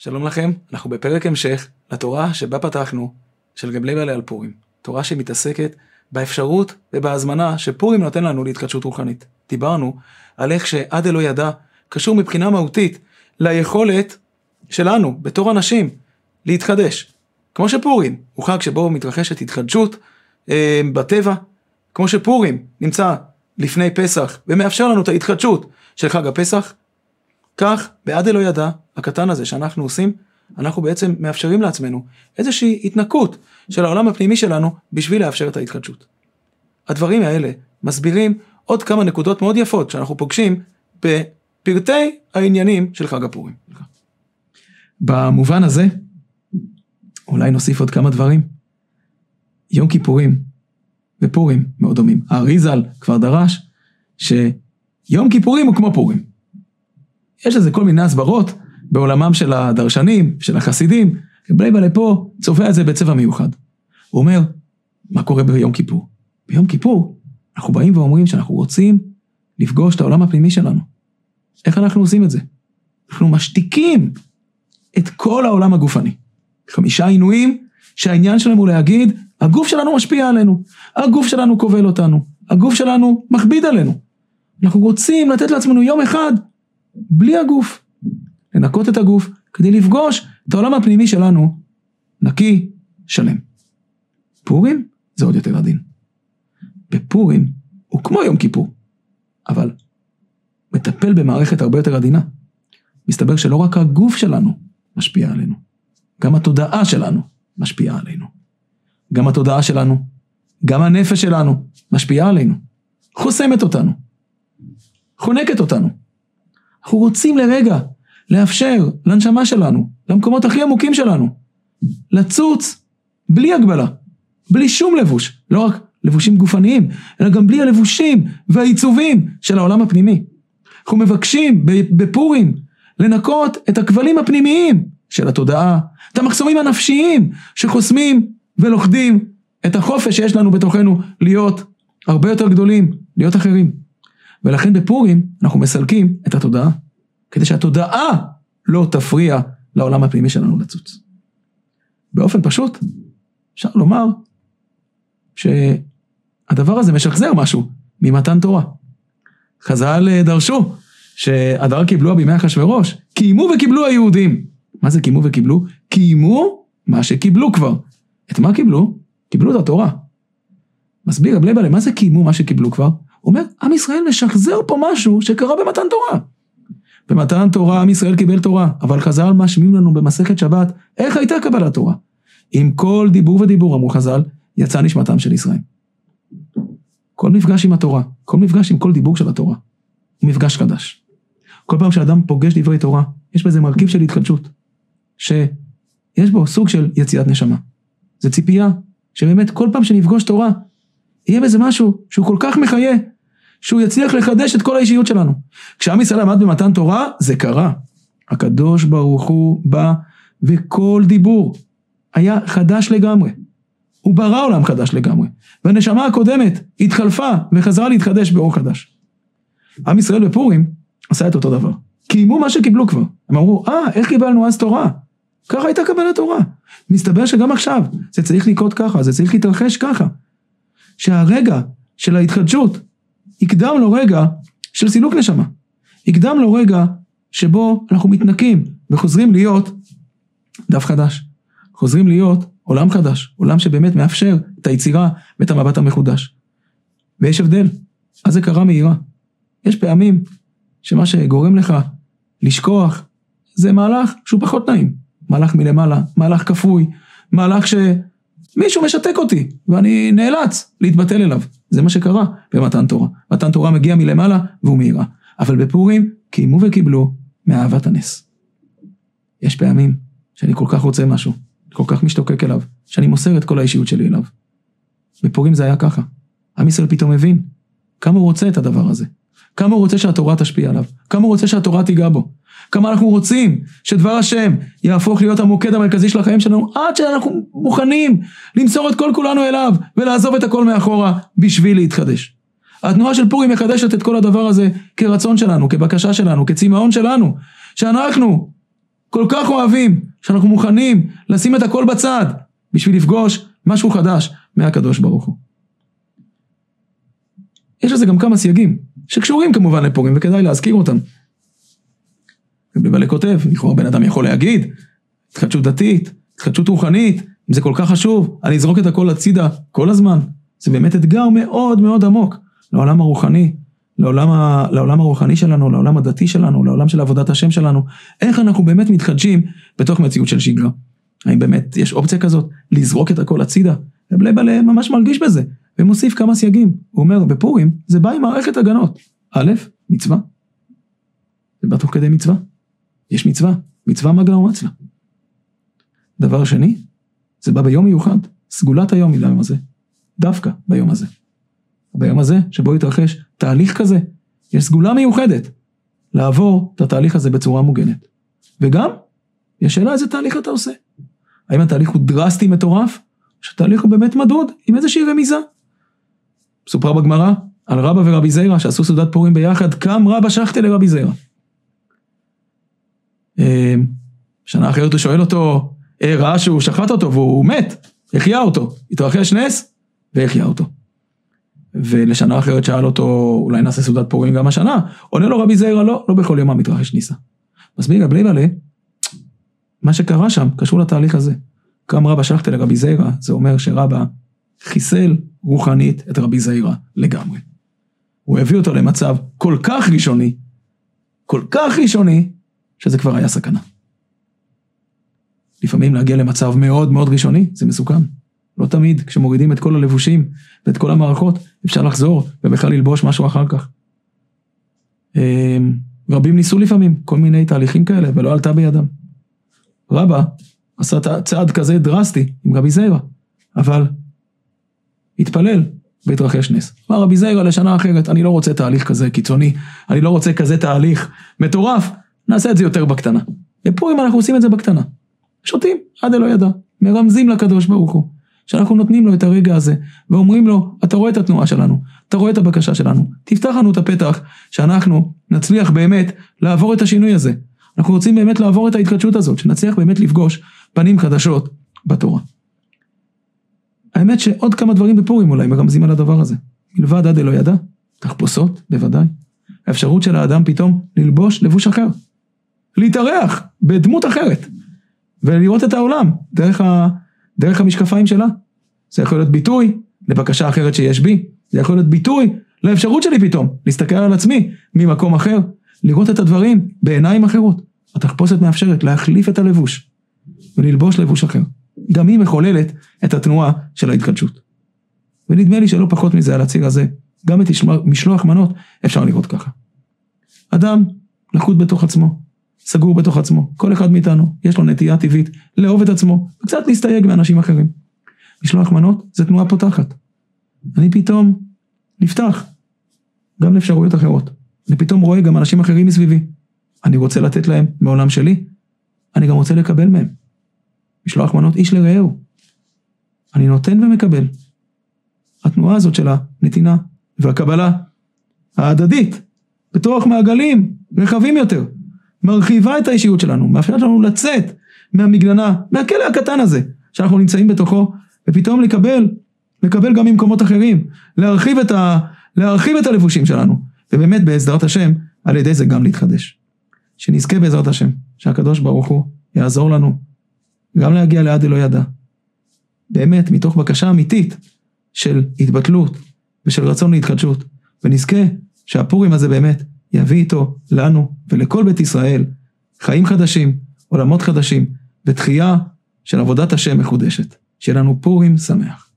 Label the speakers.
Speaker 1: שלום לכם, אנחנו בפרק המשך לתורה שבה פתחנו, של גבלי בעלי על פורים. תורה שמתעסקת באפשרות ובהזמנה שפורים נותן לנו להתחדשות רוחנית. דיברנו על איך שעד אלו ידע קשור מבחינה מהותית ליכולת שלנו בתור אנשים להתחדש. כמו שפורים הוא חג שבו מתרחשת התחדשות אה, בטבע, כמו שפורים נמצא לפני פסח ומאפשר לנו את ההתחדשות של חג הפסח, כך בעד אלוהי ידע הקטן הזה שאנחנו עושים, אנחנו בעצם מאפשרים לעצמנו איזושהי התנקות של העולם הפנימי שלנו בשביל לאפשר את ההתחדשות. הדברים האלה מסבירים עוד כמה נקודות מאוד יפות שאנחנו פוגשים בפרטי העניינים של חג הפורים. במובן הזה, אולי נוסיף עוד כמה דברים. יום כיפורים ופורים מאוד דומים. האריזל כבר דרש שיום כיפורים הוא כמו פורים. יש לזה כל מיני הסברות בעולמם של הדרשנים, של החסידים, בלייבלה פה צובע את זה בצבע מיוחד. הוא אומר, מה קורה ביום כיפור? ביום כיפור אנחנו באים ואומרים שאנחנו רוצים לפגוש את העולם הפנימי שלנו. איך אנחנו עושים את זה? אנחנו משתיקים את כל העולם הגופני. חמישה עינויים שהעניין שלהם הוא להגיד, הגוף שלנו משפיע עלינו, הגוף שלנו כובל אותנו, הגוף שלנו מכביד עלינו. אנחנו רוצים לתת לעצמנו יום אחד בלי הגוף. לנקות את הגוף כדי לפגוש את העולם הפנימי שלנו נקי, שלם. פורים זה עוד יותר עדין. בפורים הוא כמו יום כיפור, אבל מטפל במערכת הרבה יותר עדינה. מסתבר שלא רק הגוף שלנו משפיע עלינו, גם התודעה שלנו משפיעה עלינו. גם התודעה שלנו, גם הנפש שלנו משפיעה עלינו. חוסמת אותנו, חונקת אותנו. אנחנו רוצים לרגע לאפשר לנשמה שלנו, למקומות הכי עמוקים שלנו, לצוץ בלי הגבלה, בלי שום לבוש, לא רק לבושים גופניים, אלא גם בלי הלבושים והעיצובים של העולם הפנימי. אנחנו מבקשים בפורים לנקות את הכבלים הפנימיים של התודעה, את המחסומים הנפשיים שחוסמים ולוכדים את החופש שיש לנו בתוכנו להיות הרבה יותר גדולים, להיות אחרים. ולכן בפורים אנחנו מסלקים את התודעה. כדי שהתודעה לא תפריע לעולם הפנימי שלנו לצוץ. באופן פשוט, אפשר לומר שהדבר הזה משחזר משהו ממתן תורה. חז"ל אה, דרשו שהדר קיבלוה בימי אחשורוש, קיימו וקיבלו היהודים. מה זה קיימו וקיבלו? קיימו מה שקיבלו כבר. את מה קיבלו? קיבלו את התורה. מסביר רב לייבלה, מה זה קיימו מה שקיבלו כבר? אומר, עם ישראל משחזר פה משהו שקרה במתן תורה. במתן תורה עם ישראל קיבל תורה, אבל חז"ל משמיעים לנו במסכת שבת, איך הייתה קבלת תורה? עם כל דיבור ודיבור, אמרו חז"ל, יצא נשמתם של ישראל. כל מפגש עם התורה, כל מפגש עם כל דיבור של התורה, הוא מפגש חדש. כל פעם שאדם פוגש דברי תורה, יש בזה מרכיב של התחדשות, שיש בו סוג של יציאת נשמה. זה ציפייה, שבאמת כל פעם שנפגוש תורה, יהיה בזה משהו שהוא כל כך מחיה, שהוא יצליח לחדש את כל האישיות שלנו. כשעם ישראל עמד במתן תורה, זה קרה. הקדוש ברוך הוא בא, וכל דיבור היה חדש לגמרי. הוא ברא עולם חדש לגמרי. והנשמה הקודמת התחלפה וחזרה להתחדש באור חדש. עם ישראל בפורים עשה את אותו דבר. קיימו מה שקיבלו כבר. הם אמרו, אה, איך קיבלנו אז תורה? ככה הייתה קבלת תורה. מסתבר שגם עכשיו זה צריך לקרות ככה, זה צריך להתרחש ככה. שהרגע של ההתחדשות יקדם לו רגע של סילוק נשמה. יקדם לו רגע שבו אנחנו מתנקים וחוזרים להיות דף חדש. חוזרים להיות עולם חדש, עולם שבאמת מאפשר את היצירה ואת המבט המחודש. ויש הבדל, אז זה קרה מהירה. יש פעמים שמה שגורם לך לשכוח זה מהלך שהוא פחות נעים. מהלך מלמעלה, מהלך כפוי, מהלך שמישהו משתק אותי ואני נאלץ להתבטל אליו. זה מה שקרה במתן תורה. מתן תורה מגיע מלמעלה והוא מהירה. אבל בפורים קיימו וקיבלו מאהבת הנס. יש פעמים שאני כל כך רוצה משהו, כל כך משתוקק אליו, שאני מוסר את כל האישיות שלי אליו. בפורים זה היה ככה. עם ישראל פתאום הבין כמה הוא רוצה את הדבר הזה. כמה הוא רוצה שהתורה תשפיע עליו. כמה הוא רוצה שהתורה תיגע בו. כמה אנחנו רוצים שדבר השם יהפוך להיות המוקד המרכזי של החיים שלנו, עד שאנחנו מוכנים למסור את כל כולנו אליו ולעזוב את הכל מאחורה בשביל להתחדש. התנועה של פורים מקדשת את כל הדבר הזה כרצון שלנו, כבקשה שלנו, כצמאון שלנו, שאנחנו כל כך אוהבים, שאנחנו מוכנים לשים את הכל בצד בשביל לפגוש משהו חדש מהקדוש ברוך הוא. יש לזה גם כמה סייגים, שקשורים כמובן לפורים וכדאי להזכיר אותם. ובבלה כותב, לכאורה בן אדם יכול להגיד, התחדשות דתית, התחדשות רוחנית, אם זה כל כך חשוב, אני אזרוק את הכל הצידה כל הזמן. זה באמת אתגר מאוד מאוד עמוק לעולם הרוחני, לעולם, ה, לעולם הרוחני שלנו, לעולם הדתי שלנו, לעולם של עבודת השם שלנו, איך אנחנו באמת מתחדשים בתוך מציאות של שגרה. האם באמת יש אופציה כזאת לזרוק את הכל הצידה? ובלייבלה ממש מרגיש בזה, ומוסיף כמה סייגים. הוא אומר, בפורים זה בא עם מערכת הגנות. א', מצווה. זה בא תוך כדי מצווה. יש מצווה, מצווה מגלה ומצווה. דבר שני, זה בא ביום מיוחד, סגולת היום היא ליום הזה. דווקא ביום הזה. ביום הזה, שבו יתרחש תהליך כזה, יש סגולה מיוחדת לעבור את התהליך הזה בצורה מוגנת. וגם, יש שאלה איזה תהליך אתה עושה. האם התהליך הוא דרסטי מטורף, או שהתהליך הוא באמת מדוד עם איזושהי רמיזה. סופרה בגמרא על רבא ורבי זיירא שעשו סעודת פורים ביחד, קם רבא שחטה לרבי זיירא. אמ, שנה אחרת הוא שואל אותו, אה, ראה שהוא שחט אותו והוא מת, החיה אותו, התרחש נס והחיה אותו. ולשנה אחרת שאל אותו, אולי נעשה סעודת פורים גם השנה, עונה לו רבי זיירא, לא, לא בכל יום המתרחש ניסה. מסביר רבי מלא, מה שקרה שם קשור לתהליך הזה. קם רבא שלחתי לרבי זיירא, זה אומר שרבא חיסל רוחנית את רבי זיירא לגמרי. הוא הביא אותו למצב כל כך ראשוני, כל כך ראשוני, שזה כבר היה סכנה. לפעמים להגיע למצב מאוד מאוד ראשוני, זה מסוכן. לא תמיד, כשמורידים את כל הלבושים ואת כל המערכות, אפשר לחזור ובכלל ללבוש משהו אחר כך. אמ, רבים ניסו לפעמים כל מיני תהליכים כאלה ולא עלתה בידם. רבא עשה צעד כזה דרסטי עם רבי זיירה, אבל התפלל והתרחש נס. אמר רבי זיירה לשנה אחרת, אני לא רוצה תהליך כזה קיצוני, אני לא רוצה כזה תהליך מטורף, נעשה את זה יותר בקטנה. בפורים אנחנו עושים את זה בקטנה. שותים, עד אלוה ידע, מרמזים לקדוש ברוך הוא. שאנחנו נותנים לו את הרגע הזה, ואומרים לו, אתה רואה את התנועה שלנו, אתה רואה את הבקשה שלנו, תפתח לנו את הפתח, שאנחנו נצליח באמת לעבור את השינוי הזה. אנחנו רוצים באמת לעבור את ההתחדשות הזאת, שנצליח באמת לפגוש פנים חדשות בתורה. האמת שעוד כמה דברים בפורים אולי מרמזים על הדבר הזה. מלבד עד אלוה ידע, תחפושות, בוודאי. האפשרות של האדם פתאום ללבוש לבוש אחר. להתארח בדמות אחרת. ולראות את העולם דרך ה... דרך המשקפיים שלה. זה יכול להיות ביטוי לבקשה אחרת שיש בי, זה יכול להיות ביטוי לאפשרות שלי פתאום, להסתכל על עצמי ממקום אחר, לראות את הדברים בעיניים אחרות. התחפושת מאפשרת להחליף את הלבוש וללבוש לבוש אחר. גם היא מחוללת את התנועה של ההתקדשות. ונדמה לי שלא פחות מזה על הציר הזה, גם את משלוח מנות אפשר לראות ככה. אדם לחוט בתוך עצמו, סגור בתוך עצמו. כל אחד מאיתנו, יש לו נטייה טבעית לאהוב את עצמו, וקצת להסתייג מאנשים אחרים. משלוח מנות זה תנועה פותחת. אני פתאום נפתח גם לאפשרויות אחרות. אני פתאום רואה גם אנשים אחרים מסביבי. אני רוצה לתת להם מעולם שלי, אני גם רוצה לקבל מהם. משלוח מנות איש לרעהו. אני נותן ומקבל. התנועה הזאת של הנתינה והקבלה ההדדית, בתוך מעגלים רחבים יותר. מרחיבה את האישיות שלנו, מאפשרת לנו לצאת מהמגננה, מהכלא הקטן הזה, שאנחנו נמצאים בתוכו, ופתאום לקבל, לקבל גם ממקומות אחרים, להרחיב את, ה, להרחיב את הלבושים שלנו, ובאמת בעזרת השם, על ידי זה גם להתחדש. שנזכה בעזרת השם, שהקדוש ברוך הוא יעזור לנו, גם להגיע לעד אלוה ידע. באמת, מתוך בקשה אמיתית של התבטלות ושל רצון להתחדשות, ונזכה שהפורים הזה באמת יביא איתו לנו ולכל בית ישראל חיים חדשים, עולמות חדשים, ותחייה של עבודת השם מחודשת. שיהיה לנו פורים שמח.